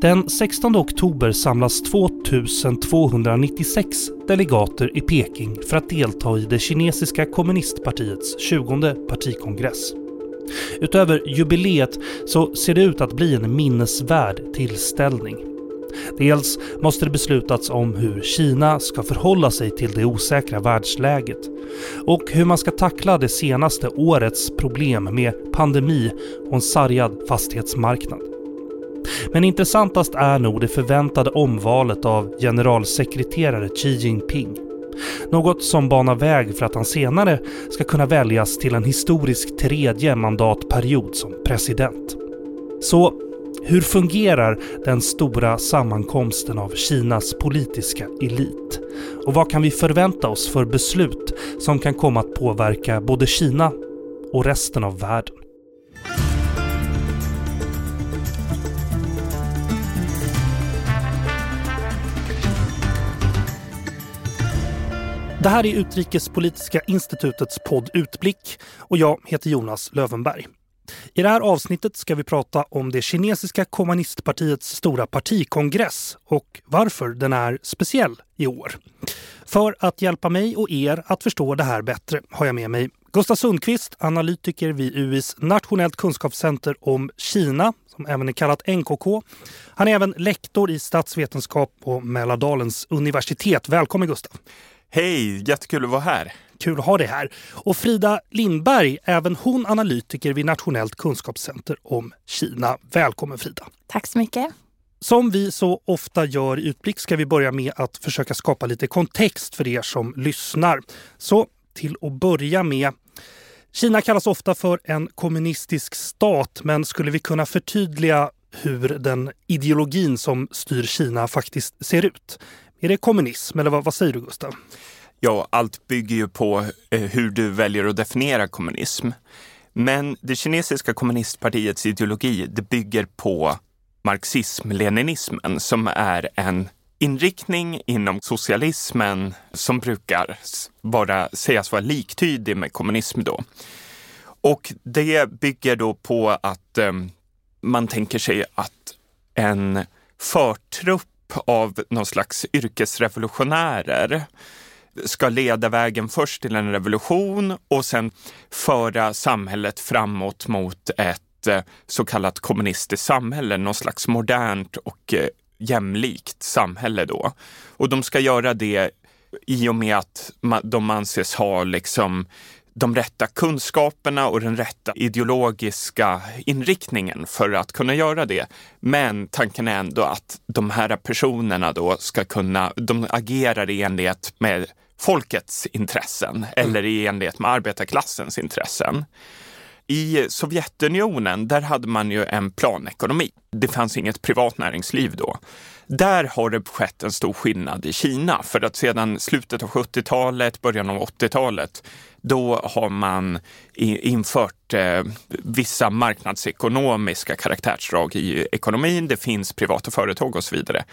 Den 16 oktober samlas 2296 delegater i Peking för att delta i det kinesiska kommunistpartiets 20 partikongress. Utöver jubileet så ser det ut att bli en minnesvärd tillställning. Dels måste det beslutats om hur Kina ska förhålla sig till det osäkra världsläget och hur man ska tackla det senaste årets problem med pandemi och en sargad fastighetsmarknad. Men intressantast är nog det förväntade omvalet av generalsekreterare Xi Jinping. Något som banar väg för att han senare ska kunna väljas till en historisk tredje mandatperiod som president. Så hur fungerar den stora sammankomsten av Kinas politiska elit? Och vad kan vi förvänta oss för beslut som kan komma att påverka både Kina och resten av världen? Det här är Utrikespolitiska institutets podd Utblick och jag heter Jonas Lövenberg. I det här avsnittet ska vi prata om det kinesiska kommunistpartiets stora partikongress och varför den är speciell i år. För att hjälpa mig och er att förstå det här bättre har jag med mig Gustav Sundqvist, analytiker vid UIs Nationellt kunskapscenter om Kina, som även är kallat NKK. Han är även lektor i statsvetenskap på Mälardalens universitet. Välkommen Gustav! Hej, jättekul att vara här. Kul att ha dig här. Och Frida Lindberg, även hon analytiker vid Nationellt kunskapscenter om Kina. Välkommen Frida! Tack så mycket. Som vi så ofta gör i Utblick ska vi börja med att försöka skapa lite kontext för er som lyssnar. Så till att börja med Kina kallas ofta för en kommunistisk stat, men skulle vi kunna förtydliga hur den ideologin som styr Kina faktiskt ser ut? Är det kommunism eller vad, vad säger du Gustav? Ja, allt bygger ju på eh, hur du väljer att definiera kommunism. Men det kinesiska kommunistpartiets ideologi, det bygger på marxism-leninismen som är en inriktning inom socialismen som brukar vara, sägas vara liktydig med kommunism då. Och det bygger då på att eh, man tänker sig att en förtrupp av någon slags yrkesrevolutionärer ska leda vägen först till en revolution och sen föra samhället framåt mot ett eh, så kallat kommunistiskt samhälle, någon slags modernt och eh, jämlikt samhälle då. Och de ska göra det i och med att de anses ha liksom de rätta kunskaperna och den rätta ideologiska inriktningen för att kunna göra det. Men tanken är ändå att de här personerna då ska kunna, de agerar i enlighet med folkets intressen mm. eller i enlighet med arbetarklassens intressen. I Sovjetunionen, där hade man ju en planekonomi. Det fanns inget privat näringsliv då. Där har det skett en stor skillnad i Kina för att sedan slutet av 70-talet, början av 80-talet, då har man infört eh, vissa marknadsekonomiska karaktärsdrag i ekonomin. Det finns privata företag och så vidare.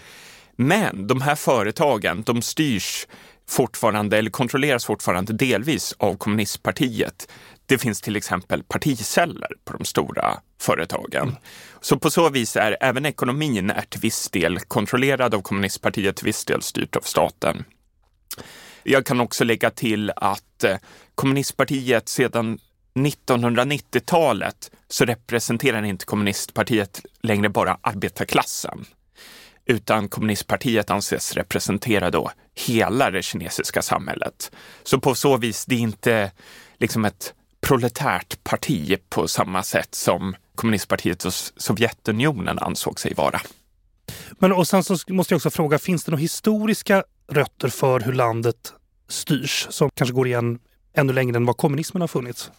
Men de här företagen, de styrs fortfarande, eller kontrolleras fortfarande delvis av kommunistpartiet. Det finns till exempel particeller på de stora företagen. Mm. Så på så vis är även ekonomin är till viss del kontrollerad av kommunistpartiet, till viss del styrt av staten. Jag kan också lägga till att eh, kommunistpartiet sedan 1990-talet så representerar inte kommunistpartiet längre bara arbetarklassen utan kommunistpartiet anses representera då hela det kinesiska samhället. Så på så vis, det är inte liksom ett proletärt parti på samma sätt som kommunistpartiet och Sovjetunionen ansåg sig vara. Men och sen så måste jag också fråga, finns det några historiska rötter för hur landet styrs som kanske går igen ännu längre än vad kommunismen har funnits?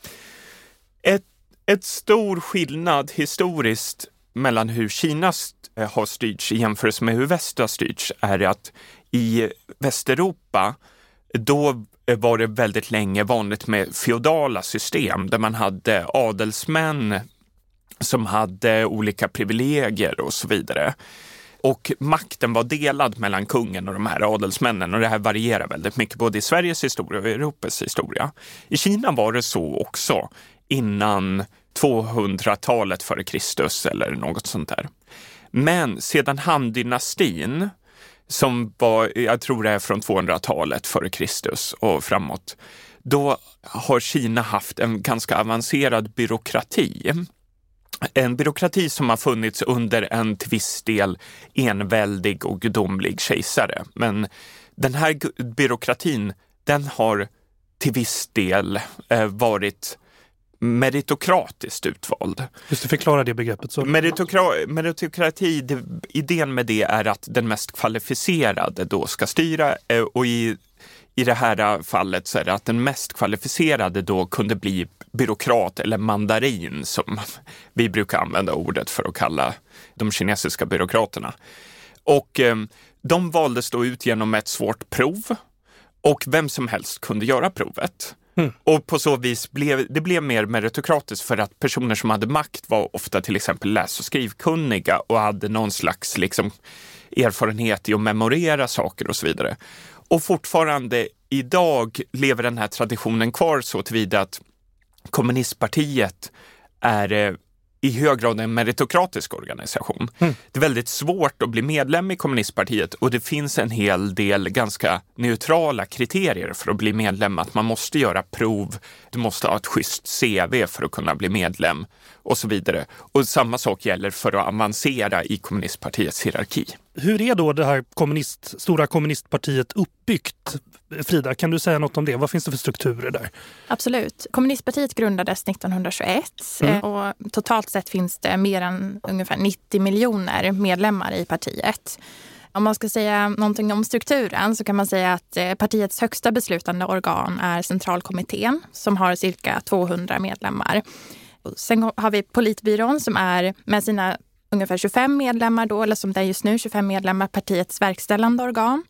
Ett, ett stor skillnad historiskt mellan hur Kina eh, har styrts i jämförelse med hur väst har styrts är att i Västeuropa då Eh, var det väldigt länge vanligt med feodala system där man hade adelsmän som hade olika privilegier och så vidare. Och makten var delad mellan kungen och de här adelsmännen och det här varierar väldigt mycket både i Sveriges historia och i Europas historia. I Kina var det så också innan 200-talet före Kristus eller något sånt där. Men sedan Han-dynastin, som var, jag tror det är från 200-talet före Kristus och framåt, då har Kina haft en ganska avancerad byråkrati. En byråkrati som har funnits under en till viss del enväldig och gudomlig kejsare. Men den här byråkratin, den har till viss del eh, varit meritokratiskt utvald. Just det, förklara det begreppet. Så. Meritokra meritokrati, det, idén med det är att den mest kvalificerade då ska styra eh, och i, i det här fallet så är det att den mest kvalificerade då kunde bli byråkrat eller mandarin som vi brukar använda ordet för att kalla de kinesiska byråkraterna. Och eh, de valdes då ut genom ett svårt prov och vem som helst kunde göra provet. Mm. Och på så vis blev det blev mer meritokratiskt för att personer som hade makt var ofta till exempel läs och skrivkunniga och hade någon slags liksom, erfarenhet i att memorera saker och så vidare. Och fortfarande idag lever den här traditionen kvar så tillvida att kommunistpartiet är eh, i hög grad en meritokratisk organisation. Mm. Det är väldigt svårt att bli medlem i kommunistpartiet och det finns en hel del ganska neutrala kriterier för att bli medlem. Att man måste göra prov, du måste ha ett schysst CV för att kunna bli medlem och så vidare. Och samma sak gäller för att avancera i kommunistpartiets hierarki. Hur är då det här kommunist, stora kommunistpartiet uppbyggt? Frida, kan du säga något om det? Vad finns det för strukturer där? Absolut. Kommunistpartiet grundades 1921 mm. Eh, och totalt sett finns det mer än ungefär 90 miljoner medlemmar i partiet. Om man ska säga någonting om strukturen så kan man säga att eh, partiets högsta beslutande organ är centralkommittén som har cirka 200 medlemmar. Sen har vi politbyrån som är med sina ungefär 25 medlemmar då, eller som det är just nu, 25 medlemmar, partiets verkställande organ.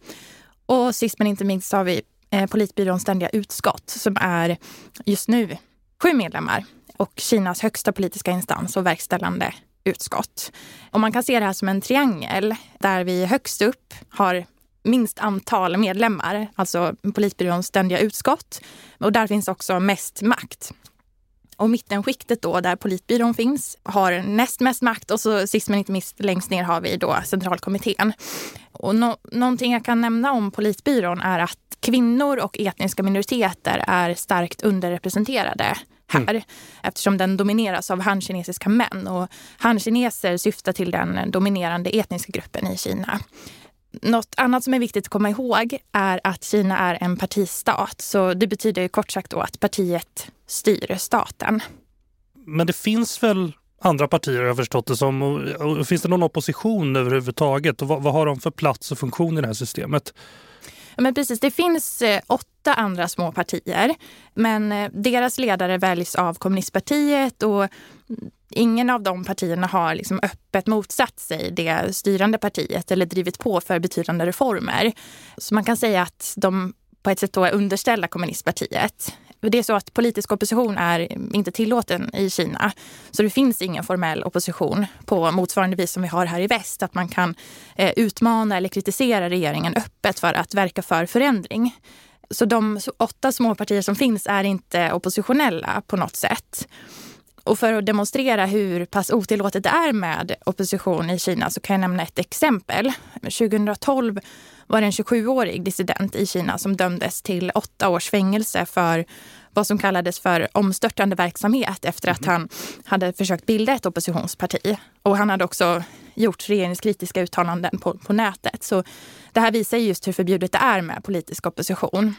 Och sist men inte minst har vi eh, politbyråns ständiga utskott som är just nu sju medlemmar och Kinas högsta politiska instans och verkställande utskott. Och man kan se det här som en triangel där vi högst upp har minst antal medlemmar, alltså politbyråns ständiga utskott. Och där finns också mest makt. Och mittenskiktet då, där politbyrån finns, har näst mest makt och så sist men inte minst längst ner har vi då centralkommittén. Och no någonting jag kan nämna om politbyrån är att kvinnor och etniska minoriteter är starkt underrepresenterade här mm. eftersom den domineras av hankinesiska män. Och hankineser syftar till den dominerande etniska gruppen i Kina. Något annat som är viktigt att komma ihåg är att Kina är en partistat. Så det betyder kort sagt då att partiet styr staten. Men det finns väl andra partier har jag förstått det som. Finns det någon opposition överhuvudtaget? Och vad, vad har de för plats och funktion i det här systemet? Ja, men precis, det finns eh, åtta andra små partier. Men eh, deras ledare väljs av kommunistpartiet och ingen av de partierna har liksom öppet motsatt sig det styrande partiet eller drivit på för betydande reformer. Så man kan säga att de på ett sätt då är underställda kommunistpartiet. Det är så att politisk opposition är inte tillåten i Kina. Så det finns ingen formell opposition på motsvarande vis som vi har här i väst. Att man kan eh, utmana eller kritisera regeringen öppet för att verka för förändring. Så de åtta småpartier som finns är inte oppositionella på något sätt. Och för att demonstrera hur pass otillåtet det är med opposition i Kina så kan jag nämna ett exempel. 2012 var det en 27-årig dissident i Kina som dömdes till åtta års fängelse för vad som kallades för omstörtande verksamhet efter att mhm. han hade försökt bilda ett oppositionsparti. Och han hade också gjort regeringskritiska uttalanden på, på nätet. Så det här visar just hur förbjudet det är med politisk opposition.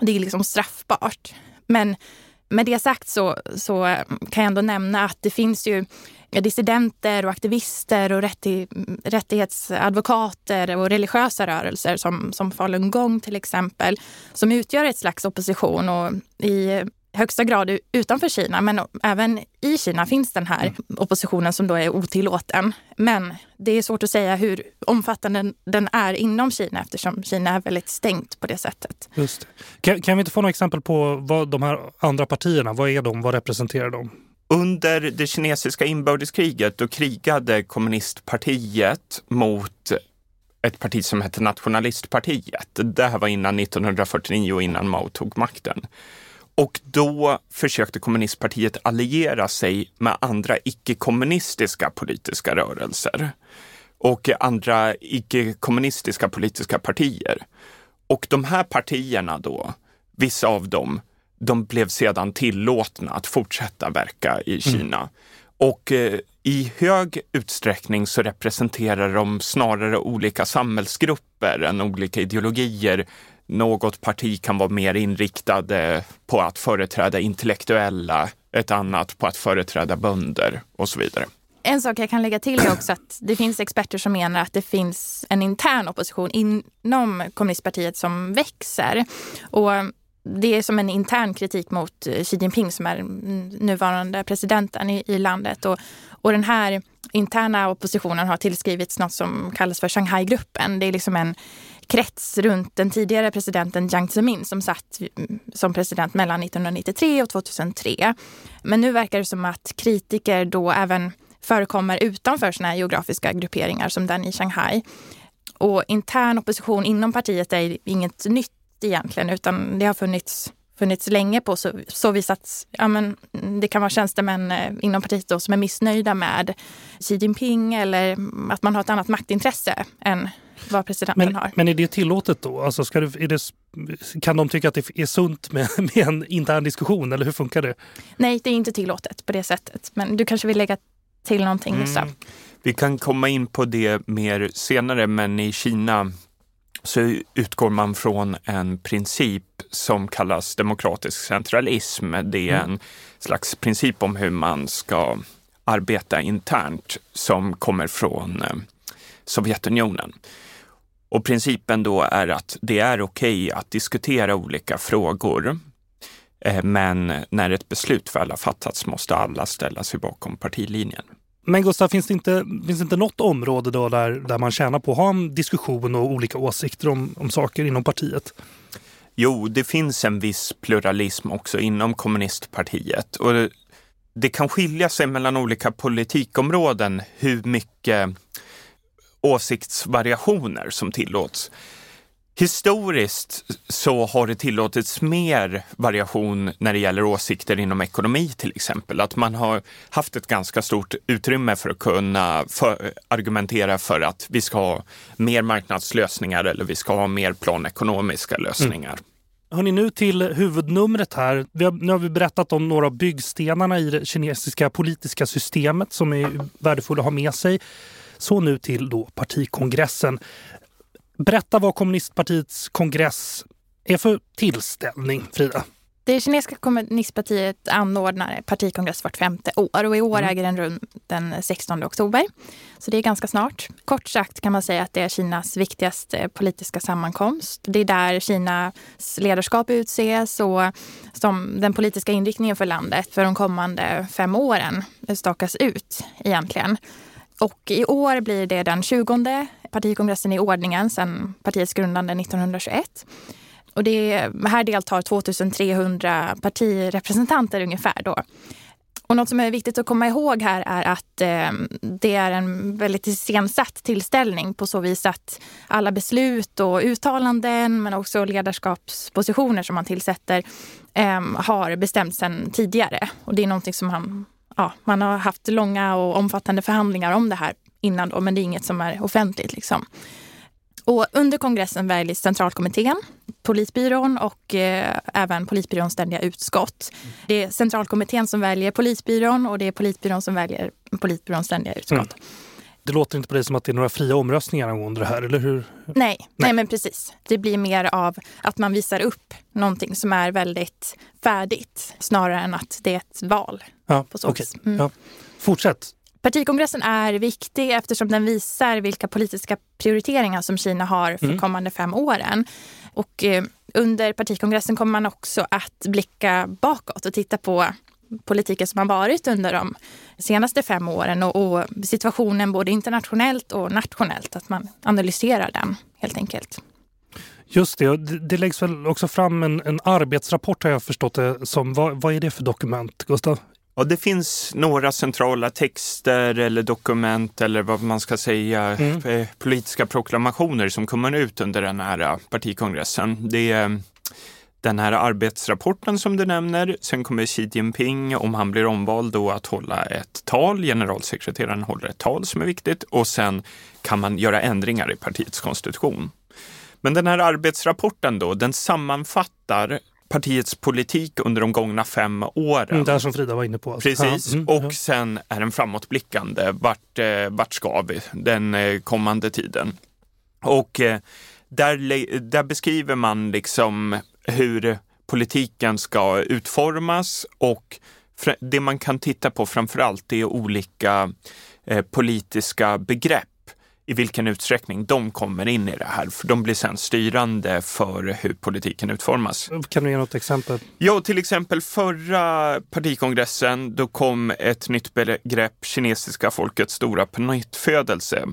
Det är liksom straffbart. Men med det sagt så, så kan jag ändå nämna att det finns ju dissidenter och aktivister och rätti, rättighetsadvokater och religiösa rörelser som, som falungong till exempel, som utgör ett slags opposition. Och i högsta grad utanför Kina, men även i Kina finns den här mm. oppositionen som då är otillåten. Men det är svårt att säga hur omfattande den är inom Kina eftersom Kina är väldigt stängt på det sättet. Just kan, kan, vi inte få några exempel på vad de här andra partierna, vad är de, vad representerar de? Under det kinesiska inbördeskriget då krigade kommunistpartiet mot ett parti som hette Nationalistpartiet. Det här var innan 1949 och innan Mao tog makten. Och då försökte kommunistpartiet alliera sig med andra icke-kommunistiska politiska rörelser och andra icke-kommunistiska politiska partier. Och de här partierna då, vissa av dem, de blev sedan tillåtna att fortsätta verka i mm. Kina. Mm. Och eh, i hög utsträckning så representerar de snarare olika samhällsgrupper än olika ideologier. Något parti kan vara mer inriktade eh, på att företräda intellektuella, ett annat på att företräda bönder och så vidare. En sak jag kan lägga till är också att det finns experter som menar att det finns en intern opposition inom kommunistpartiet som växer. Och det är som en intern kritik mot eh, Xi Jinping som är nuvarande presidenten i, i landet. Och, och den här interna oppositionen har tillskrivits något som kallas för Shanghai-gruppen. Det är liksom en krets runt den tidigare presidenten Jiang Zemin som satt mm, som president mellan 1993 och 2003. Men nu verkar det som att kritiker då även förekommer utanför såna här geografiska grupperingar som den i Shanghai. Och intern opposition inom partiet är inget nytt egentligen utan det har funnits, funnits länge på så, så vis att ja, men, det kan vara tjänstemän eh, inom partiet då, som är missnöjda med Xi Jinping eller att man har ett annat maktintresse än vad presidenten men, har. Men är det tillåtet då? Alltså ska det, det, kan de tycka att det är sunt med, med en intern diskussion eller hur funkar det? Nej, det är inte tillåtet på det sättet. Men du kanske vill lägga till någonting mm. Vi kan komma in på det mer senare, men i Kina så utgår man från en princip som kallas demokratisk centralism. Det är mm. en slags princip om hur man ska arbeta internt som kommer från eh, Sovjetunionen. Och principen då är att det är okej okay att diskutera olika frågor. Eh, men när ett beslut väl har fattats måste alla ställa sig bakom partilinjen. Men Gustav, finns det inte, finns det inte något område då där, där man tjänar på att ha en diskussion och olika åsikter om, om saker inom partiet? Jo, det finns en viss pluralism också inom kommunistpartiet. Och det, det kan skilja sig mellan olika politikområden hur mycket åsiktsvariationer som tillåts. Historiskt så har det tillåtits mer variation när det gäller åsikter inom ekonomi till exempel. Att man har haft ett ganska stort utrymme för att kunna för, argumentera för att vi ska ha mer marknadslösningar eller vi ska ha mer planekonomiska lösningar. Mm. Hörrni, nu till huvudnumret här. Har, nu har vi berättat om några av byggstenarna i det kinesiska politiska systemet som är värdefulla att ha med sig. Så nu till då partikongressen. Berätta vad kommunistpartiets kongress är för tillställning, Frida. Det kinesiska kommunistpartiet anordnar partikongress vart femte år och i år mm. äger den rum den 16 oktober. Så det är ganska snart. Kort sagt kan man säga att det är Kinas viktigaste politiska sammankomst. Det är där Kinas ledarskap utses och som den politiska inriktningen för landet för de kommande fem åren stakas ut egentligen. Och i år blir det den 20 partikongressen i ordningen sedan partiets grundande 1921. Och det, här deltar 2300 partirepresentanter ungefär. Då. Och något som är viktigt att komma ihåg här är att eh, det är en väldigt iscensatt tillställning på så vis att alla beslut och uttalanden men också ledarskapspositioner som man tillsätter eh, har bestämts sedan tidigare. Och det är någonting som han ja, man har haft långa och omfattande förhandlingar om det här innan då, men det är inget som är offentligt. Liksom. Och under kongressen väljs centralkommittén, polisbyrån och eh, även polisbyråns ständiga utskott. Det är centralkommittén som väljer polisbyrån och det är polisbyrån som väljer polisbyråns ständiga utskott. Mm. Det låter inte på det som att det är några fria omröstningar angående det här, eller hur? Nej, nej, nej. men precis. Det blir mer av att man visar upp någonting som är väldigt färdigt snarare än att det är ett val. Ja, på så okay. mm. ja. Fortsätt. Partikongressen är viktig eftersom den visar vilka politiska prioriteringar som Kina har för mm. kommande fem åren. Och eh, under partikongressen kommer man också att blicka bakåt och titta på politiken som har varit under de senaste fem åren och, och, situationen både internationellt och nationellt. Att man analyserar den helt enkelt. Just det, det läggs väl också fram en, en arbetsrapport har jag förstått det som. Vad, vad är det för dokument, Gustav? Ja, det finns några centrala texter eller dokument eller vad man ska säga, mm. Eh, politiska proklamationer som kommer ut under den här partikongressen. Det är den här arbetsrapporten som du nämner. Sen kommer Xi Jinping, om han blir omvald, då att hålla ett tal. Generalsekreteraren håller ett tal som är viktigt och sen kan man göra ändringar i partiets konstitution. Men den här arbetsrapporten då, den sammanfattar partiets politik under de gångna fem åren. Mm, det här som Frida var inne på. Alltså. Precis, mm, och ja. sen är den framåtblickande. Vart, eh, vart ska vi den eh, kommande tiden? Och eh, där, där beskriver man liksom hur politiken ska utformas och det man kan titta på framför allt är olika eh, politiska begrepp i vilken utsträckning de kommer in i det här, för de blir sen styrande för hur politiken utformas. Kan du ge något exempel? Ja, till exempel förra partikongressen, då kom ett nytt begrepp, kinesiska folkets stora pånyttfödelse.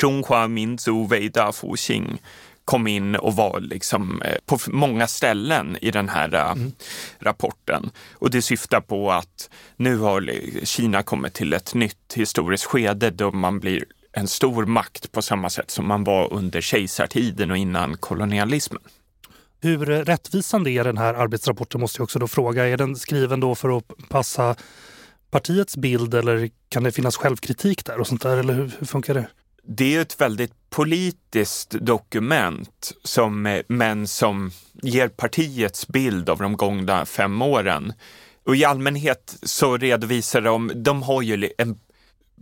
Zhonghua Minzu Weida Fuxing kom in och var liksom eh, på många ställen i den här eh, mm. rapporten. Och det syftar på att nu har Kina kommit till ett nytt historiskt skede då man blir en stor makt på samma sätt som man var under kejsartiden och innan kolonialismen. Hur rättvisande är den här arbetsrapporten måste jag också då fråga. Är den skriven då för att passa partiets bild eller kan det finnas självkritik där och sånt där eller hur, hur funkar det? Det är ett väldigt politiskt dokument, som, men som ger partiets bild av de gångna fem åren. Och i allmänhet så redovisar de, de har ju en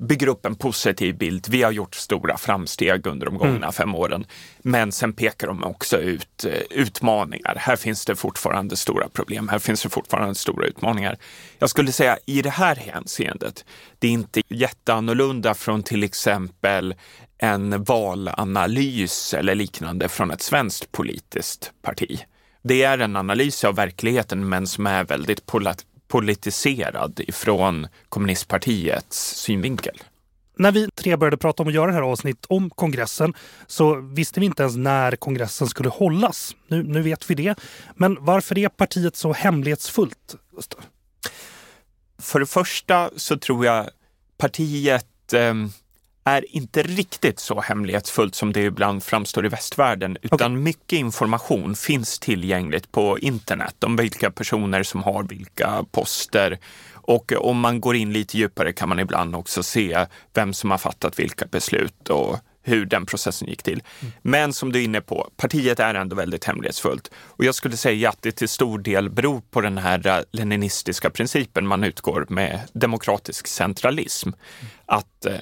bygger upp en positiv bild. Vi har gjort stora framsteg under de gångna mm. fem åren. Men sen pekar de också ut eh, utmaningar. Här finns det fortfarande stora problem. Här finns det fortfarande stora utmaningar. Jag skulle säga i det här hänseendet, det är inte jätteannorlunda från till exempel en valanalys eller liknande från ett svenskt politiskt parti. Det är en analys av verkligheten men som är väldigt politiserad ifrån kommunistpartiets synvinkel. När vi tre började prata om att göra det här avsnitt om kongressen så visste vi inte ens när kongressen skulle hållas. Nu, nu vet vi det. Men varför är partiet så hemlighetsfullt? För det första så tror jag partiet eh, är inte riktigt så hemlighetsfullt som det ibland framstår i västvärlden, utan okay. mycket information finns tillgängligt på internet om vilka personer som har vilka poster. Och om man går in lite djupare kan man ibland också se vem som har fattat vilka beslut och hur den processen gick till. Mm. Men som du är inne på, partiet är ändå väldigt hemlighetsfullt. Och jag skulle säga att det till stor del beror på den här leninistiska principen man utgår med demokratisk centralism. Mm. Att eh,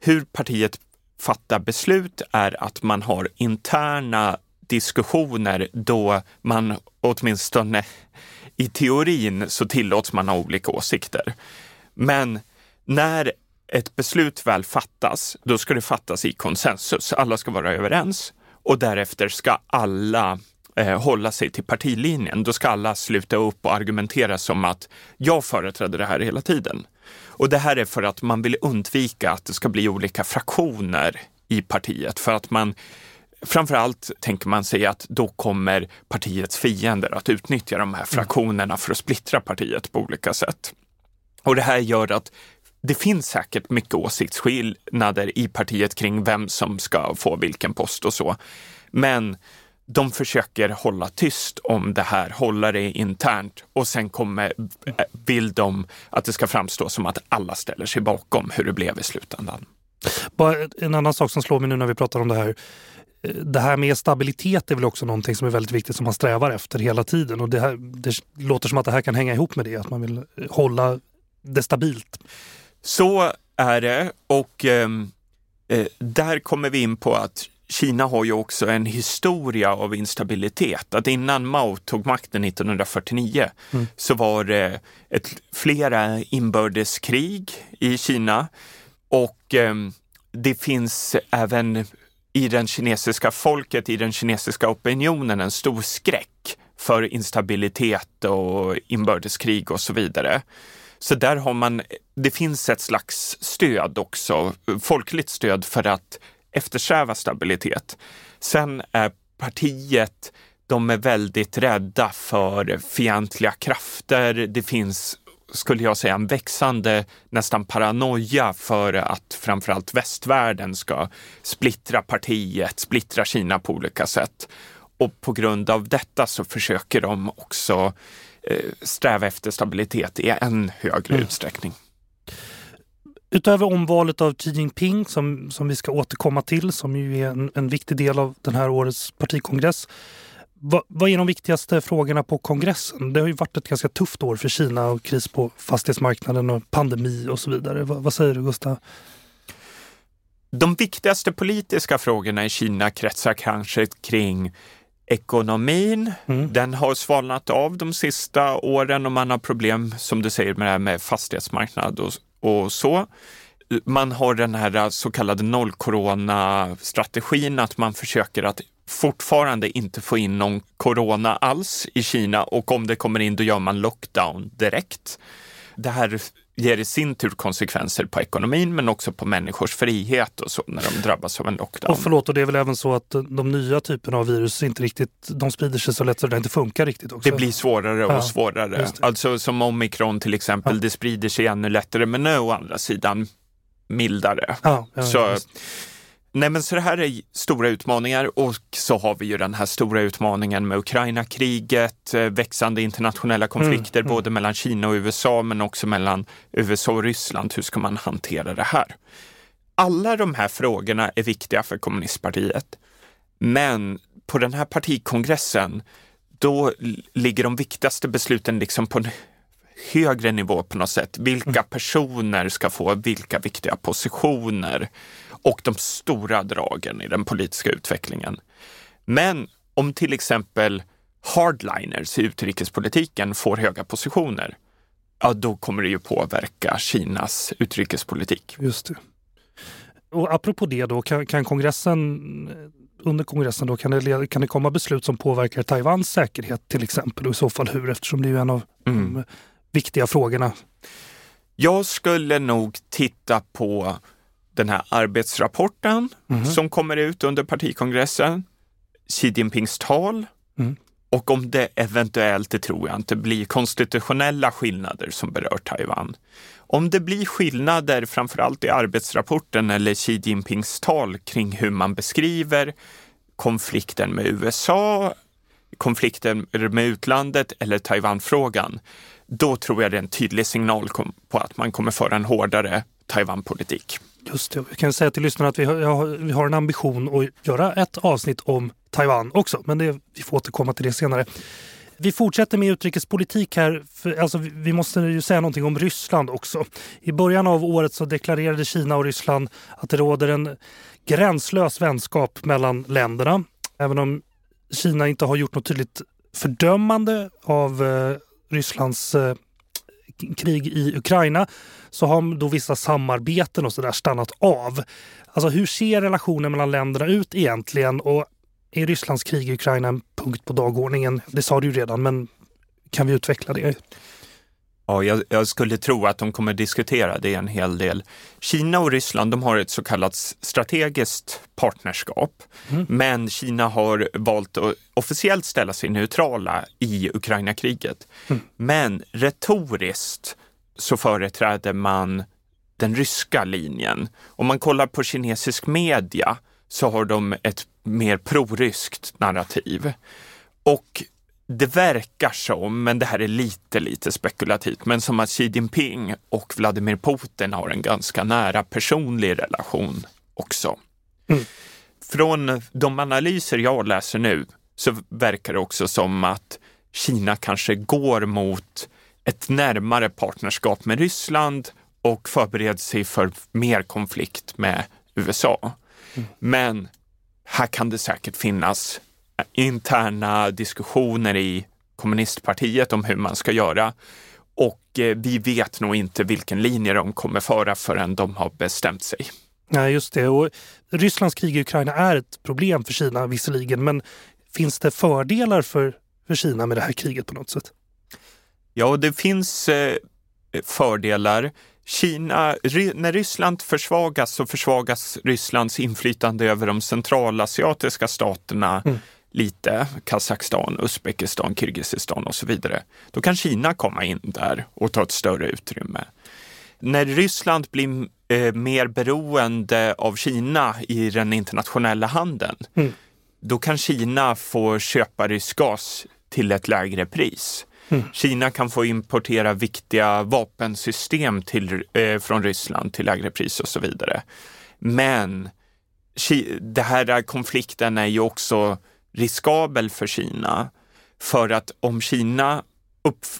hur partiet fattar beslut är att man har interna diskussioner då man åtminstone i teorin så tillåts man ha olika åsikter. Men när ett beslut väl fattas, då ska det fattas i konsensus. Alla ska vara överens och därefter ska alla eh, hålla sig till partilinjen. Då ska alla sluta upp och argumentera som att jag företräder det här hela tiden. Och det här är för att man vill undvika att det ska bli olika fraktioner i partiet för att man Framförallt tänker man sig att då kommer partiets fiender att utnyttja de här fraktionerna för att splittra partiet på olika sätt. Och det här gör att det finns säkert mycket åsiktsskillnader i partiet kring vem som ska få vilken post och så. Men de försöker hålla tyst om det här, hålla det internt och sen kommer, vill de att det ska framstå som att alla ställer sig bakom hur det blev i slutändan. Bara en annan sak som slår mig nu när vi pratar om det här. Det här med stabilitet är väl också någonting som är väldigt viktigt som man strävar efter hela tiden. Och det, här, det låter som att det här kan hänga ihop med det, att man vill hålla det stabilt. Så är det och ehm, eh, där kommer vi in på att Kina har ju också en historia av instabilitet. Att innan Mao tog makten 1949 mm. så var det ett, flera inbördeskrig i Kina och eh, det finns även i den kinesiska folket, i den kinesiska opinionen en stor skräck för instabilitet och inbördeskrig och så vidare. Så där har man, det finns ett slags stöd också, folkligt stöd för att eftersträva stabilitet. Sen är partiet, de är väldigt rädda för fientliga krafter. Det finns skulle jag säga, en växande nästan paranoia för att framförallt västvärlden ska splittra partiet, splittra Kina på olika sätt. och på grund av detta så försöker de också eh, sträva efter stabilitet i än högre mm. utsträckning. Utöver omvalet av Xi Jinping som, som vi ska återkomma till, som ju är en, en viktig del av den här årets partikongress. Va, vad är de viktigaste frågorna på kongressen? Det har ju varit ett ganska tufft år för Kina och kris på fastighetsmarknaden och pandemi och så vidare. Va, vad säger du Gustav? De viktigaste politiska frågorna i Kina kretsar kanske kring ekonomin. Mm. Den har svalnat av de sista åren och man har problem, som du säger, med det här med fastighetsmarknad och, och så. Man har den här eh, så kallade noll corona-strategin, att man försöker att fortfarande inte få in någon corona alls i Kina och om det kommer in då gör man lockdown direkt. Det här ger i sin tur konsekvenser på ekonomin men också på människors frihet och så när de drabbas av en lockdown. Och förlåt, och det är väl även så att de nya typerna av virus inte riktigt, de sprider sig så lätt så det inte funkar riktigt också. Det blir svårare och ja, svårare. Alltså som omikron till exempel, ja. det sprider sig ännu lättare men nu å andra sidan mildare. Ja, så, Nej men så det här är stora utmaningar och så har vi ju den här stora utmaningen med Ukraina-kriget, eh, växande internationella konflikter mm, mm. både mellan Kina och USA men också mellan USA och Ryssland. Hur ska man hantera det här? Alla de här frågorna är viktiga för kommunistpartiet. Men på den här partikongressen, då ligger de viktigaste besluten liksom på en högre nivå på något sätt. Vilka mm. personer ska få vilka viktiga positioner? Och de stora dragen i den politiska utvecklingen. Men om till exempel hardliners i utrikespolitiken får höga positioner, ja då kommer det ju påverka Kinas utrikespolitik. Just det. Och apropå det då, kan, kan kongressen under kongressen då kan det, kan det komma beslut som påverkar Taiwans säkerhet till exempel och i så fall hur eftersom det är en av mm. de viktiga frågorna? Jag skulle nog titta på den här arbetsrapporten mm. som kommer ut under partikongressen, Xi Jinpings tal mm. och om det eventuellt, det tror jag inte, blir konstitutionella skillnader som berör Taiwan. Om det blir skillnader, framförallt i arbetsrapporten eller Xi Jinpings tal kring hur man beskriver konflikten med USA, konflikten med utlandet eller Taiwanfrågan, då tror jag det är en tydlig signal på att man kommer föra en hårdare Taiwan-politik. Just det. Jag kan säga till lyssnarna att vi har, vi har en ambition att göra ett avsnitt om Taiwan också, men det, vi får återkomma till det senare. Vi fortsätter med utrikespolitik här. För, alltså, vi måste ju säga någonting om Ryssland också. I början av året så deklarerade Kina och Ryssland att det råder en gränslös vänskap mellan länderna. Även om Kina inte har gjort något tydligt fördömande av eh, Rysslands eh, krig i Ukraina så har då vissa samarbeten och sådär stannat av. Alltså hur ser relationen mellan länderna ut egentligen och är Rysslands krig i Ukraina en punkt på dagordningen? Det sa du ju redan, men kan vi utveckla det? Ja, jag, jag, skulle tro att de kommer diskutera det en hel del. Kina och Ryssland de har ett så kallat strategiskt partnerskap, mm. men Kina har valt att officiellt ställa sig neutrala i Ukraina-kriget. Mm. Men retoriskt så företräder man den ryska linjen. Om man kollar på kinesisk media så har de ett mer proryskt narrativ. Och det verkar som, men det här är lite, lite spekulativt, men som att Xi Jinping och Vladimir Putin har en ganska nära personlig relation också. Mm. Från de analyser jag läser nu så verkar det också som att Kina kanske går mot ett närmare partnerskap med Ryssland och förbereder sig för mer konflikt med USA. Mm. Men här kan det säkert finnas interna diskussioner i kommunistpartiet om hur man ska göra. Och eh, vi vet nog inte vilken linje de kommer föra förrän de har bestämt sig. Nej, just det. Och Rysslands krig i Ukraina är ett problem för Kina visserligen, men finns det fördelar för, för Kina med det här kriget på något sätt? Ja, det finns eh, fördelar. Kina, när Ryssland försvagas så försvagas Rysslands inflytande över de centralasiatiska staterna mm lite, Kazakstan, Uzbekistan, Kirgizistan och så vidare. Då kan Kina komma in där och ta ett större utrymme. När Ryssland blir eh, mer beroende av Kina i den internationella handeln, mm. då kan Kina få köpa rysk gas till ett lägre pris. Mm. Kina kan få importera viktiga vapensystem till, eh, från Ryssland till lägre pris och så vidare. Men det här konflikten är ju också riskabel för Kina. För att om Kina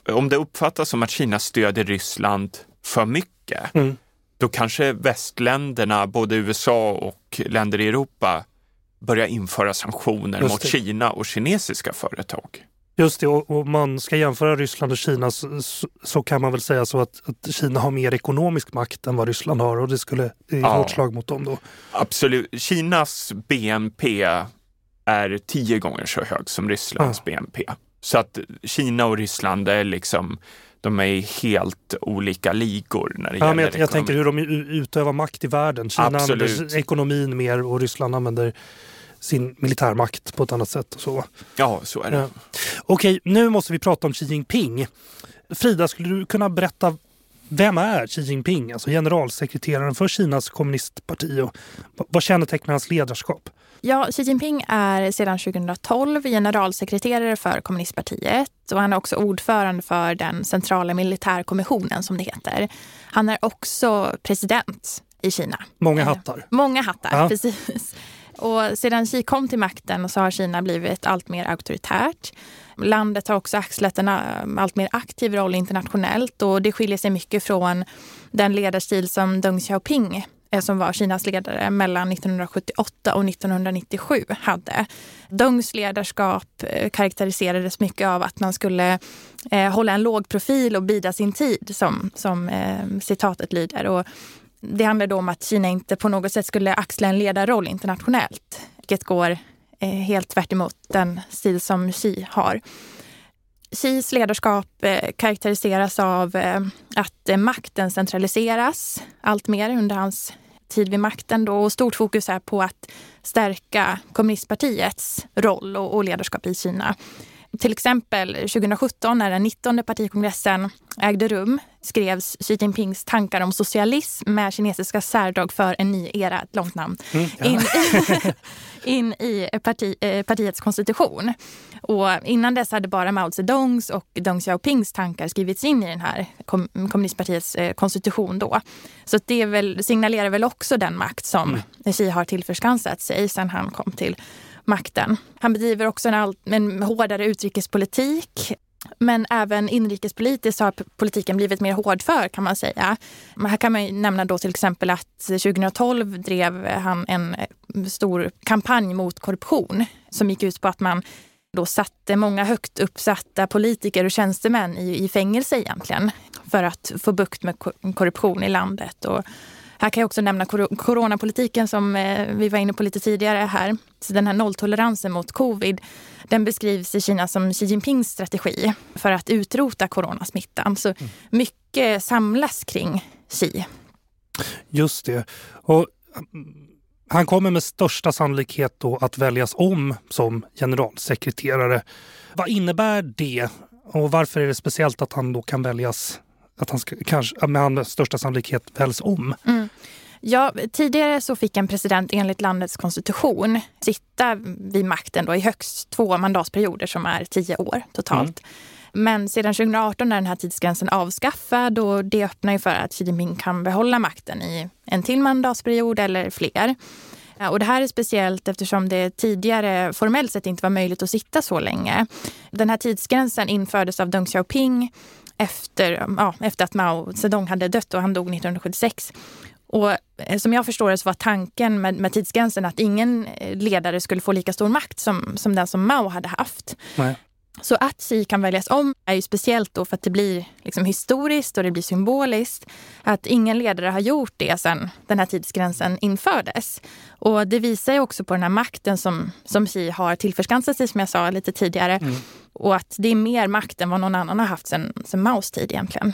om det uppfattas som att Kina stödjer Ryssland för mycket, mm. då kanske västländerna, både USA och länder i Europa, börjar införa sanktioner mot Kina och kinesiska företag. Just det, och om man ska jämföra Ryssland och Kina så, så, kan man väl säga så att, att, Kina har mer ekonomisk makt än vad Ryssland har och det skulle det är ja, hårt slag mot dem då. Absolut. Kinas BNP är tio gånger så hög som Rysslands ja. BNP. Så att Kina och Ryssland är liksom de är i helt olika ligor när det ja, gäller men jag, jag tänker hur de utövar makt i världen. Kina Absolut. använder ekonomin mer och Ryssland använder sin militärmakt på ett annat sätt. Och så. Ja, så är det. Ja. Okej, nu måste vi prata om Xi Jinping. Frida, skulle du kunna berätta vem är Xi Jinping, alltså generalsekreteraren för Kinas kommunistparti och vad kännetecknar hans ledarskap? Ja, Xi Jinping är sedan 2012 generalsekreterare för kommunistpartiet och han är också ordförande för den centrala militärkommissionen som det heter. Han är också president i Kina. Många hattar. Många hattar, ja. precis. Och sedan Xi kom till makten så har Kina blivit allt mer auktoritärt. Landet har också axlat en äh, allt mer aktiv roll internationellt och det skiljer sig mycket från den ledarstil som Deng Xiaoping eh, Eh, som var Kinas ledare mellan 1978 och 1997 hade. Dengs ledarskap eh, karaktäriserades mycket av att man skulle eh, hålla en låg profil och bida sin tid, som, som eh, citatet lyder. Och det handlar då om att Kina inte på något sätt skulle axla en ledarroll internationellt, vilket går eh, helt tvärt den stil som Xi har. Xis ledarskap eh, karaktäriseras av att makten centraliseras allt mer under hans tid vid makten. Då, och stort fokus är på att stärka kommunistpartiets roll och ledarskap i Kina. Till exempel 2017 när den 19 partikongressen ägde rum skrevs Xi Jinpings tankar om socialism med kinesiska särdrag för en ny era, ett långt namn, mm, ja. in, in, i parti, eh, partiets konstitution. Och innan dess hade bara Mao Zedongs och Deng Xiaopings tankar skrivits in i den här kom, kommunistpartiets eh, konstitution då. Så det väl, signalerar väl också den makt som mm. Xi har tillförskansat sig sedan han kom till makten. Han bedriver också en, all, en hårdare utrikespolitik. Men även inrikespolitiskt har politiken blivit mer hårdför kan man säga. Här kan man nämna då till exempel att 2012 drev han en eh, stor kampanj mot korruption som gick ut på att man då satte många högt uppsatta politiker och tjänstemän i, i fängelse egentligen för att få bukt med korruption i landet. Och här kan jag också nämna coronapolitiken som eh, vi var inne på lite tidigare här. Så den här nolltoleransen mot covid, den beskrivs i Kina som Xi Jinpings strategi för att utrota coronasmittan. Så mm. mycket samlas kring Xi. Just det. Och mm, han kommer med största sannolikhet då att väljas om som generalsekreterare. Vad innebär det och varför är det speciellt att han då kan väljas att han ska, kanske med största sannolikhet väljs om. Mm. Ja, tidigare så fick en president enligt landets konstitution sitta vid makten då i högst två mandatperioder som är tio år totalt. Mm. Men sedan 2018 är den här tidsgränsen avskaffad och det öppnar ju för att Xi Jinping kan behålla makten i en till mandatperiod eller fler. Och det här är speciellt eftersom det tidigare formellt sett inte var möjligt att sitta så länge. Den här tidsgränsen infördes av Deng Xiaoping efter, ja, efter att Mao Zedong hade dött och han dog 1976. Och eh, som jag förstår det så var tanken med, med tidsgränsen att ingen eh, ledare skulle få lika stor makt som, som den som Mao hade haft. Nej. Så att Xi kan väljas om är ju speciellt då för att det blir liksom historiskt och det blir symboliskt. Att ingen ledare har gjort det sedan den här tidsgränsen infördes. Och det visar ju också på den här makten som, som Xi har tillförskansat sig, som jag sa lite tidigare. Mm. Och att det är mer makt än vad någon annan har haft sedan, sedan Maos tid egentligen.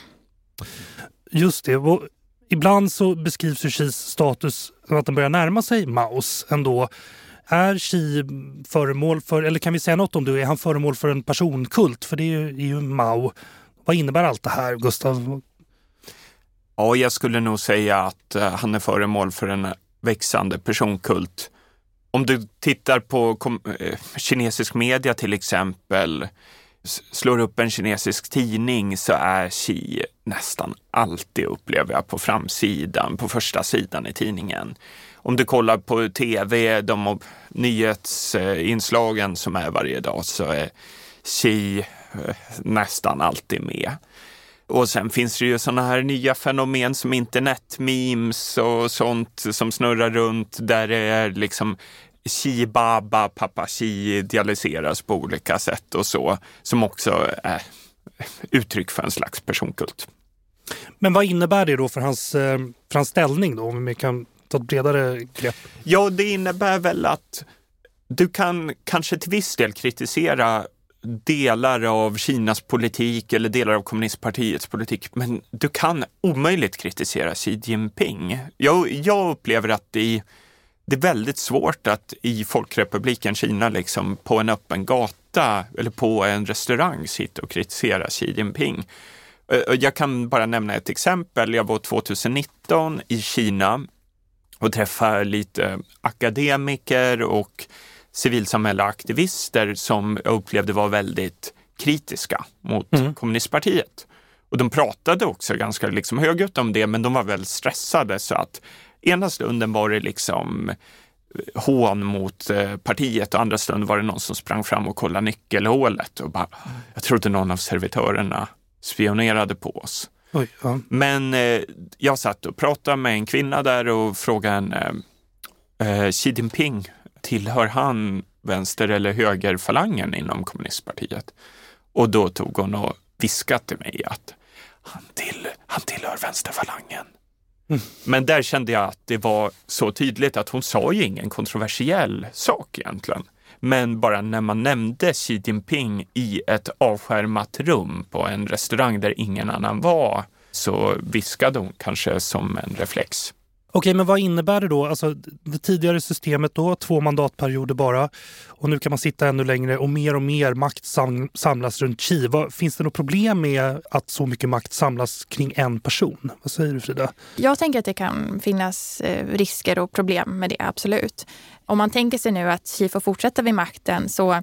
Just det. Och ibland så beskrivs ju Xis status att den börjar närma sig Maos ändå. Är Xi föremål för, eller kan vi säga något om det, är han föremål för en personkult? För det är ju, är ju Mao. Vad innebär allt det här, Gustav? Ja, jag skulle nog säga att eh, han är föremål för en växande personkult om du tittar på eh, kinesisk media till exempel, slår upp en kinesisk tidning så är Xi nästan alltid, upplever jag, på framsidan, på första sidan i tidningen. Om du kollar på tv, de nyhetsinslagen som är varje dag, så är Xi eh, nästan alltid med. Och sen finns det ju sådana här nya fenomen som internetmemes och sånt som snurrar runt där det är liksom Xi Baba, pappa Xi idealiseras på olika sätt och så, som också är uttryck för en slags personkult. Men vad innebär det då för hans, eh, för hans ställning då, om vi kan ta ett bredare grepp? Ja, det innebär väl att du kan kanske till viss del kritisera delar av Kinas politik eller delar av kommunistpartiets politik, men du kan omöjligt kritisera Xi Jinping. Jag, jag upplever att det, det är väldigt svårt att i Folkrepubliken Kina, liksom på en öppen gata eller på en restaurang, sitta och kritisera Xi Jinping. Eh, eh, jag kan bara nämna ett exempel. Jag var 2019 i Kina och träffade lite akademiker och civilsamhälleaktivister som jag upplevde var väldigt kritiska mot mm. kommunistpartiet. Och de pratade också ganska liksom högljutt om det, men de var väldigt stressade så att ena stunden var det liksom eh, hån mot eh, partiet och andra stunden var det någon som sprang fram och kollade nyckelhålet och bara, jag trodde någon av servitörerna spionerade på oss. Oj, ja. Men eh, jag satt och pratade med en kvinna där och frågade henne, eh, Xi Jinping, tillhör han vänster eller högerfalangen inom kommunistpartiet? Och då tog hon och viskade till mig att han, till, han tillhör vänsterfalangen. Mm. Men där kände jag att det var så tydligt att hon sa ju ingen kontroversiell sak egentligen. Men bara när man nämnde Xi Jinping i ett avskärmat rum på en restaurang där ingen annan var så viskade hon kanske som en reflex. Okej, men vad innebär det då? Alltså, det tidigare systemet då, två mandatperioder bara. Och nu kan man sitta ännu längre och mer och mer makt sam samlas runt Xi. Vad, finns det något problem med att så mycket makt samlas kring en person? Vad säger du Frida? Jag tänker att det kan finnas eh, risker och problem med det, absolut. Om man tänker sig nu att Xi får fortsätta vid makten så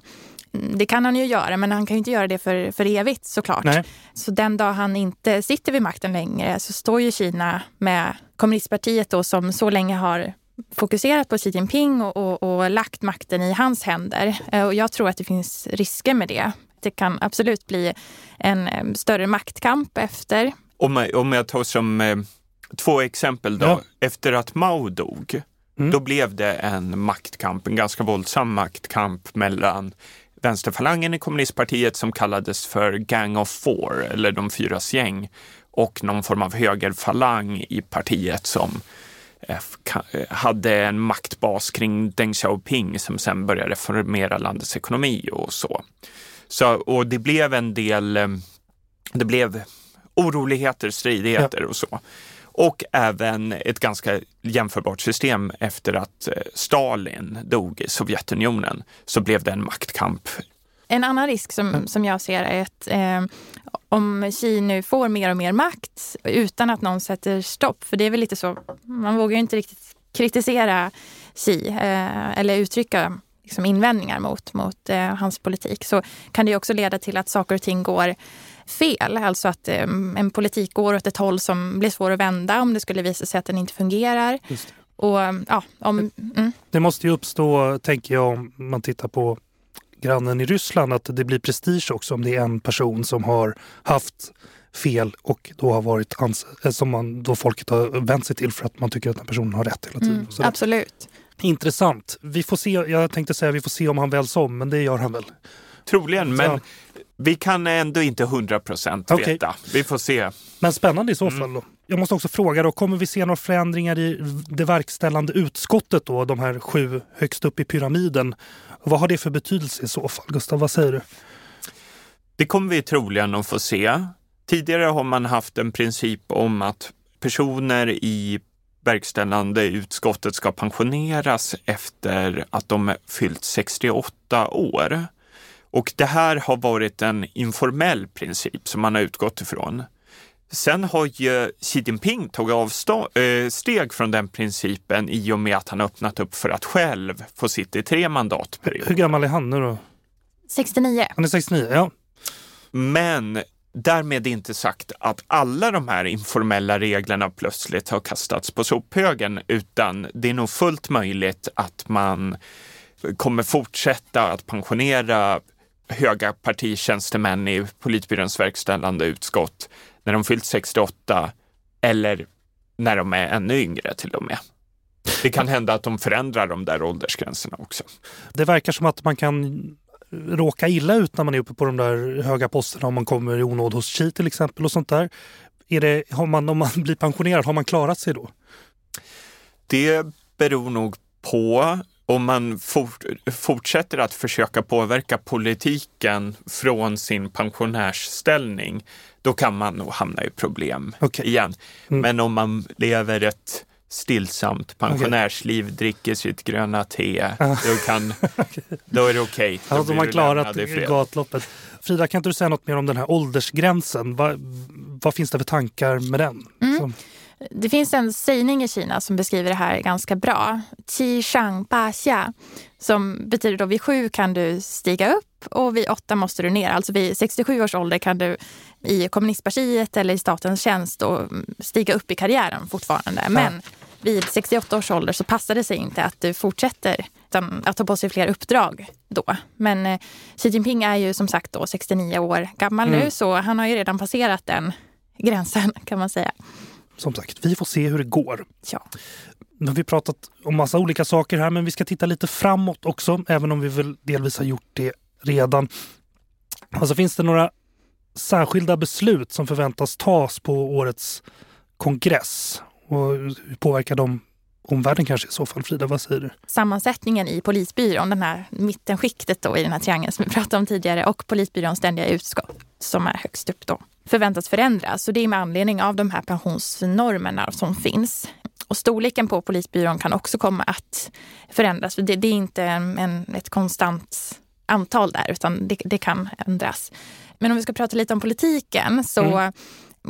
det kan han ju göra, men han kan ju inte göra det för, för evigt såklart. Nej. Så den dag han inte sitter vid makten längre så står ju Kina med kommunistpartiet då, som så länge har fokuserat på Xi Jinping och, och, och, lagt makten i hans händer. Eh, och jag tror att det finns risker med det. Det kan absolut bli en större maktkamp efter. Om, om jag tar som eh, två exempel då. Ja. Efter att Mao dog, mm. då blev det en maktkamp, en ganska våldsam maktkamp mellan vänsterfalangen i kommunistpartiet som kallades för Gang of Four, eller de fyras gäng, och någon form av högerfalang i partiet som eh, hade en maktbas kring Deng Xiaoping som sen började reformera landets ekonomi och så. så och det blev en del, eh, det blev oroligheter, stridigheter ja. och så och även ett ganska jämförbart system efter att eh, Stalin dog i Sovjetunionen så blev det en maktkamp. En annan risk som, mm. som jag ser är att eh, om Kina nu får mer och mer makt utan att någon sätter stopp, för det är väl lite så, man vågar ju inte riktigt kritisera Xi eh, eller uttrycka liksom invändningar mot, mot eh, hans politik, så kan det också leda till att saker och ting går fel. Alltså att eh, en politik går åt ett håll som blir svår att vända om det skulle visa sig att den inte fungerar. Och, ja, om, mm. Det måste ju uppstå, tänker jag, om man tittar på grannen i Ryssland, att det blir prestige också om det är en person som har haft fel och då har varit eh, som man, då folket har vänt sig till för att man tycker att den personen har rätt hela tiden. Mm, absolut. Intressant. Vi får se, jag tänkte säga vi får se om han väljs om, men det gör han väl? Troligen, men vi kan ändå inte 100 procent okay. veta. Vi får se. Men spännande i så fall. Då. Jag måste också fråga, då, kommer vi se några förändringar i det verkställande utskottet, då, de här sju högst upp i pyramiden? Vad har det för betydelse i så fall? Gustav, vad säger du? Det kommer vi troligen att få se. Tidigare har man haft en princip om att personer i verkställande utskottet ska pensioneras efter att de fyllt 68 år. Och det här har varit en informell princip som man har utgått ifrån. Sen har ju Xi Jinping tagit avsteg från den principen i och med att han öppnat upp för att själv få sitta i tre mandatperioder. Hur gammal är han nu då? 69. Han är 69, ja. Men därmed inte sagt att alla de här informella reglerna plötsligt har kastats på sophögen, utan det är nog fullt möjligt att man kommer fortsätta att pensionera höga partitjänstemän i politbyråns verkställande utskott när de fyllt 68 eller när de är ännu yngre till och med. Det kan hända att de förändrar de där åldersgränserna också. Det verkar som att man kan råka illa ut när man är uppe på de där höga posterna om man kommer i onåd hos Xi till exempel och sånt där. Är det, har man, om man blir pensionerad, har man klarat sig då? Det beror nog på om man fort, fortsätter att försöka påverka politiken från sin pensionärsställning, då kan man nog hamna i problem okay. igen. Mm. Men om man lever ett stillsamt pensionärsliv, okay. dricker sitt gröna te, då, kan, då är det okej. Okay. Alltså man klarat gatloppet. Frida, kan inte du säga något mer om den här åldersgränsen? Vad, vad finns det för tankar med den? Mm. Det finns en sägning i Kina som beskriver det här ganska bra. Qi shang ba xia, som betyder då vid sju kan du stiga upp och vid åtta måste du ner. Alltså vid 67 års ålder kan du i kommunistpartiet eller i statens tjänst då stiga upp i karriären fortfarande. Men vid 68 års ålder så passar det sig inte att du fortsätter att ta på sig fler uppdrag då. Men eh, Xi Jinping är ju som sagt då 69 år gammal mm. nu så han har ju redan passerat den gränsen kan man säga. Som sagt, vi får se hur det går. Ja. Nu har vi pratat om massa olika saker här men vi ska titta lite framåt också även om vi väl delvis har gjort det redan. Alltså finns det några särskilda beslut som förväntas tas på årets kongress? Och hur påverkar de omvärlden kanske i så fall? Frida, vad säger du? Sammansättningen i polisbyrån, den här mittenskiktet då i den här triangeln som vi pratade om tidigare och polisbyråns ständiga utskott som är högst upp då förväntas förändras. Och det är med anledning av de här pensionsnormerna som finns. Och storleken på polisbyrån kan också komma att förändras. För det, det är inte en, en, ett konstant antal där utan det, det, kan ändras. Men om vi ska prata lite om politiken så mm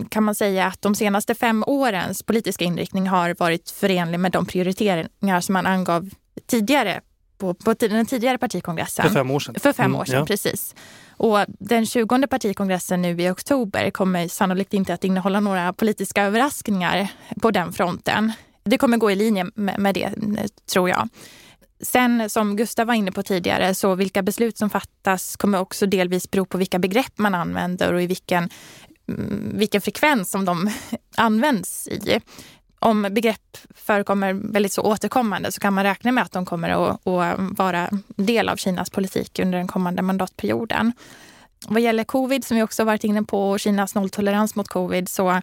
kan man säga att de senaste fem årens politiska inriktning har varit förenlig med de prioriteringar som man angav tidigare på, på den tidigare partikongressen. För fem år sedan. För fem mm, år sedan, ja. precis. Och den 20 partikongressen nu i oktober kommer sannolikt inte att innehålla några politiska överraskningar på den fronten. Det kommer gå i linje med, med det, tror jag. Sen som Gustav var inne på tidigare, så vilka beslut som fattas kommer också delvis bero på vilka begrepp man använder och i vilken Mm, vilken frekvens som de används i. Om begrepp förekommer väldigt så återkommande så kan man räkna med att de kommer att, att vara del av Kinas politik under den kommande mandatperioden. Vad gäller covid, som vi också varit inne på, och Kinas nolltolerans mot covid, så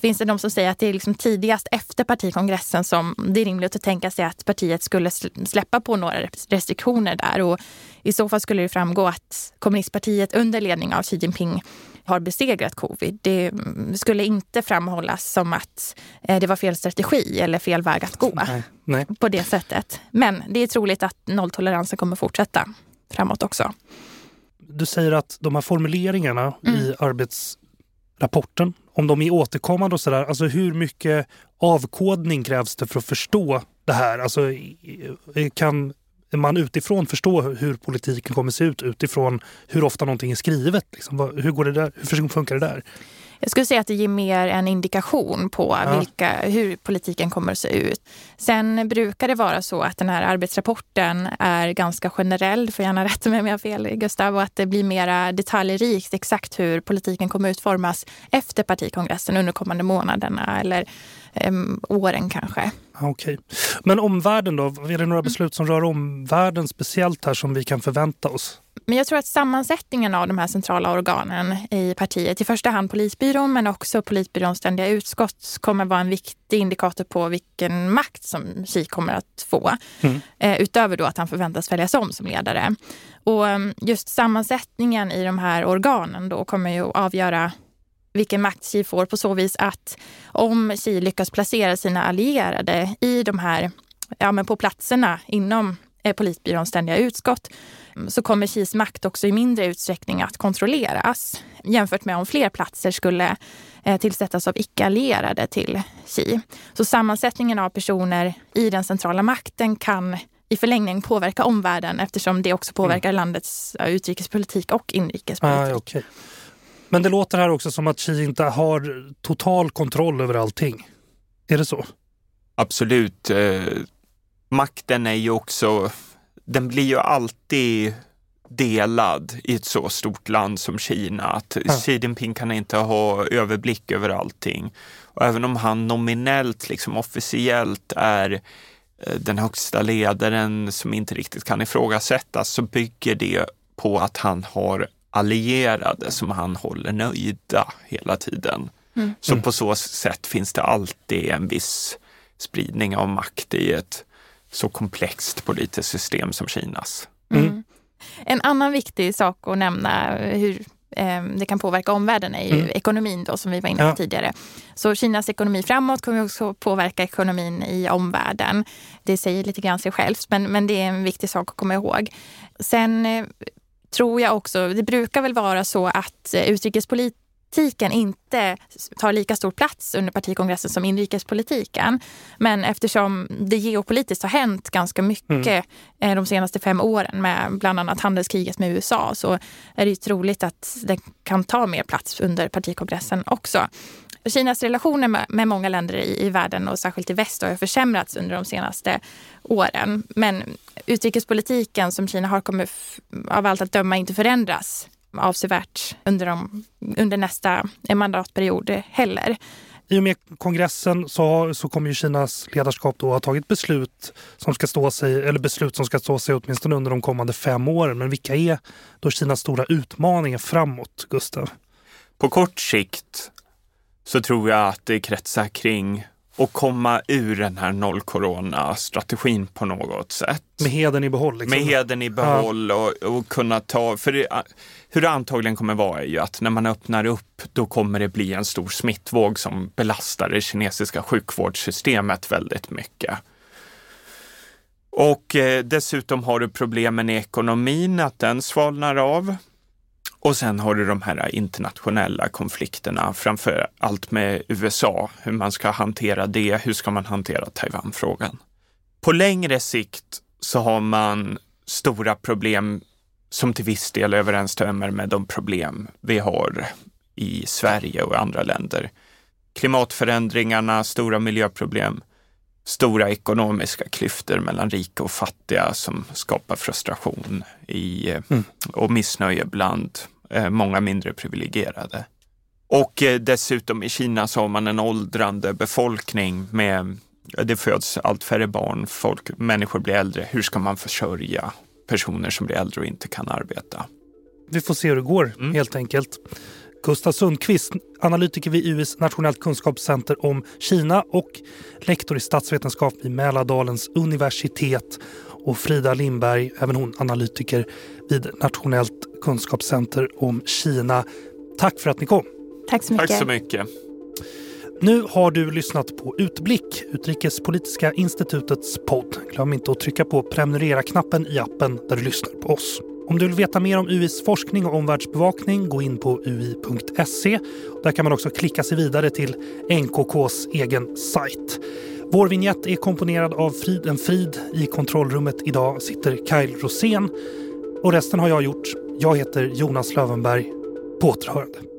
finns det de som säger att det är liksom tidigast efter partikongressen som det är rimligt att tänka sig att partiet skulle släppa på några restriktioner där. Och I så fall skulle det framgå att kommunistpartiet under ledning av Xi Jinping har besegrat covid. Det skulle inte framhållas som att eh, det var fel strategi eller fel väg att gå nej, nej. på det sättet. Men det är troligt att nolltoleransen kommer fortsätta framåt också. Du säger att de här formuleringarna mm. i arbetsrapporten, om de är återkommande och sådär, alltså hur mycket avkodning krävs det för att förstå det här? Alltså kan man utifrån förstå hur politiken kommer se ut utifrån hur ofta någonting är skrivet? Liksom, hur, går det där? hur funkar det där? Jag skulle säga att det ger mer en indikation på ja. vilka, hur politiken kommer att se ut. Sen brukar det vara så att den här arbetsrapporten är ganska generell, får gärna rätta mig om jag har fel Gustav, och att det blir mer detaljrikt exakt hur politiken kommer utformas efter partikongressen under kommande månaderna eller um, åren kanske. Okej. Okay. Men omvärlden då? Är det några beslut som rör omvärlden speciellt här som vi kan förvänta oss? Men jag tror att sammansättningen av de här centrala organen i partiet, i första hand polisbyrån men också polisbyråns ständiga utskott kommer vara en viktig indikator på vilken makt som Xi kommer att få. Mm. Eh, utöver då att han förväntas väljas om som ledare. Och mm, just sammansättningen i de här organen då kommer ju att avgöra vilken makt Xi får på så vis att om Xi lyckas placera sina allierade i de här, ja men på platserna inom eh, polisbyråns ständiga utskott så kommer Xis makt också i mindre utsträckning att kontrolleras jämfört med om fler platser skulle eh, tillsättas av icke-allierade till Xi. Så sammansättningen av personer i den centrala makten kan i förlängning påverka omvärlden eftersom det också påverkar mm. landets utrikespolitik och inrikespolitik. Ah, okay. Men det låter här också som att Xi inte har total kontroll över allting. Är det så? Absolut. Eh, makten är ju också, den blir ju alltid delad i ett så stort land som Kina. Att ja. Xi Jinping kan inte ha överblick över allting. Och även om han nominellt, liksom officiellt är eh, den högsta ledaren som inte riktigt kan ifrågasättas så bygger det på att han har allierade som han håller nöjda hela tiden. Mm. Så mm. på så sätt finns det alltid en viss spridning av makt i ett så komplext politiskt system som Kinas. Mm. mm. En annan viktig sak att nämna hur eh, det kan påverka omvärlden är ju mm. ekonomin då som vi var inne på ja. tidigare. Så Kinas ekonomi framåt kommer också påverka ekonomin i omvärlden. Det säger lite grann sig självt men, men det är en viktig sak att komma ihåg. Sen eh, tror jag också, det brukar väl vara så att eh, politiken inte tar lika stor plats under partikongressen som inrikespolitiken. Men eftersom det geopolitiskt har hänt ganska mycket mm. de senaste fem åren med bland annat handelskriget med USA så är det troligt att det kan ta mer plats under partikongressen också. Kinas relationer med, med många länder i, i, världen och särskilt i väst har försämrats under de senaste åren. Men utrikespolitiken som Kina har kommer av allt att döma inte förändras avsevärt under, de, under nästa mandatperiod heller. I och med kongressen så, så kommer ju Kinas ledarskap då ha tagit beslut som ska stå sig, eller beslut som ska stå sig åtminstone under de kommande fem åren. Men vilka är då Kinas stora utmaningar framåt, Gustav? På kort sikt så tror jag att det kretsar kring och komma ur den här noll-corona-strategin på något sätt. Med heden i behåll? Liksom. Med heden i behåll ja. och, och, kunna ta... För det, hur det antagligen kommer vara är ju att när man öppnar upp då kommer det bli en stor smittvåg som belastar det kinesiska sjukvårdssystemet väldigt mycket. Och eh, dessutom har du problemen i ekonomin, att den svalnar av. Och sen har du de här internationella konflikterna, framför allt med USA, hur man ska hantera det, hur ska man hantera Taiwanfrågan. På längre sikt så har man stora problem som till viss del överensstämmer med de problem vi har i Sverige och andra länder. Klimatförändringarna, stora miljöproblem, stora ekonomiska klyftor mellan rika och fattiga som skapar frustration i, mm. och missnöje bland eh, många mindre privilegierade. Och eh, dessutom i Kina så har man en åldrande befolkning med det föds allt färre barn, folk, människor blir äldre. Hur ska man försörja personer som blir äldre och inte kan arbeta? Vi får se hur det går mm. helt enkelt. Gustav Sundqvist, analytiker vid UIs nationellt kunskapscenter om Kina och lektor i statsvetenskap vid Mälardalens universitet och Frida Lindberg, även hon analytiker vid Nationellt kunskapscenter om Kina. Tack för att ni kom. Tack så mycket. Tack så mycket. Nu har du lyssnat på Utblick, Utrikespolitiska institutets podd. Glöm inte att trycka på prenumerera-knappen i appen där du lyssnar på oss. Om du vill veta mer om UIs forskning och omvärldsbevakning, gå in på ui.se. Där kan man också klicka sig vidare till NKKs egen sajt. Vår vignett är komponerad av Friden Frid. I kontrollrummet idag sitter Kyle Rosén. Och resten har jag gjort. Jag heter Jonas Lövenberg. På återhörande.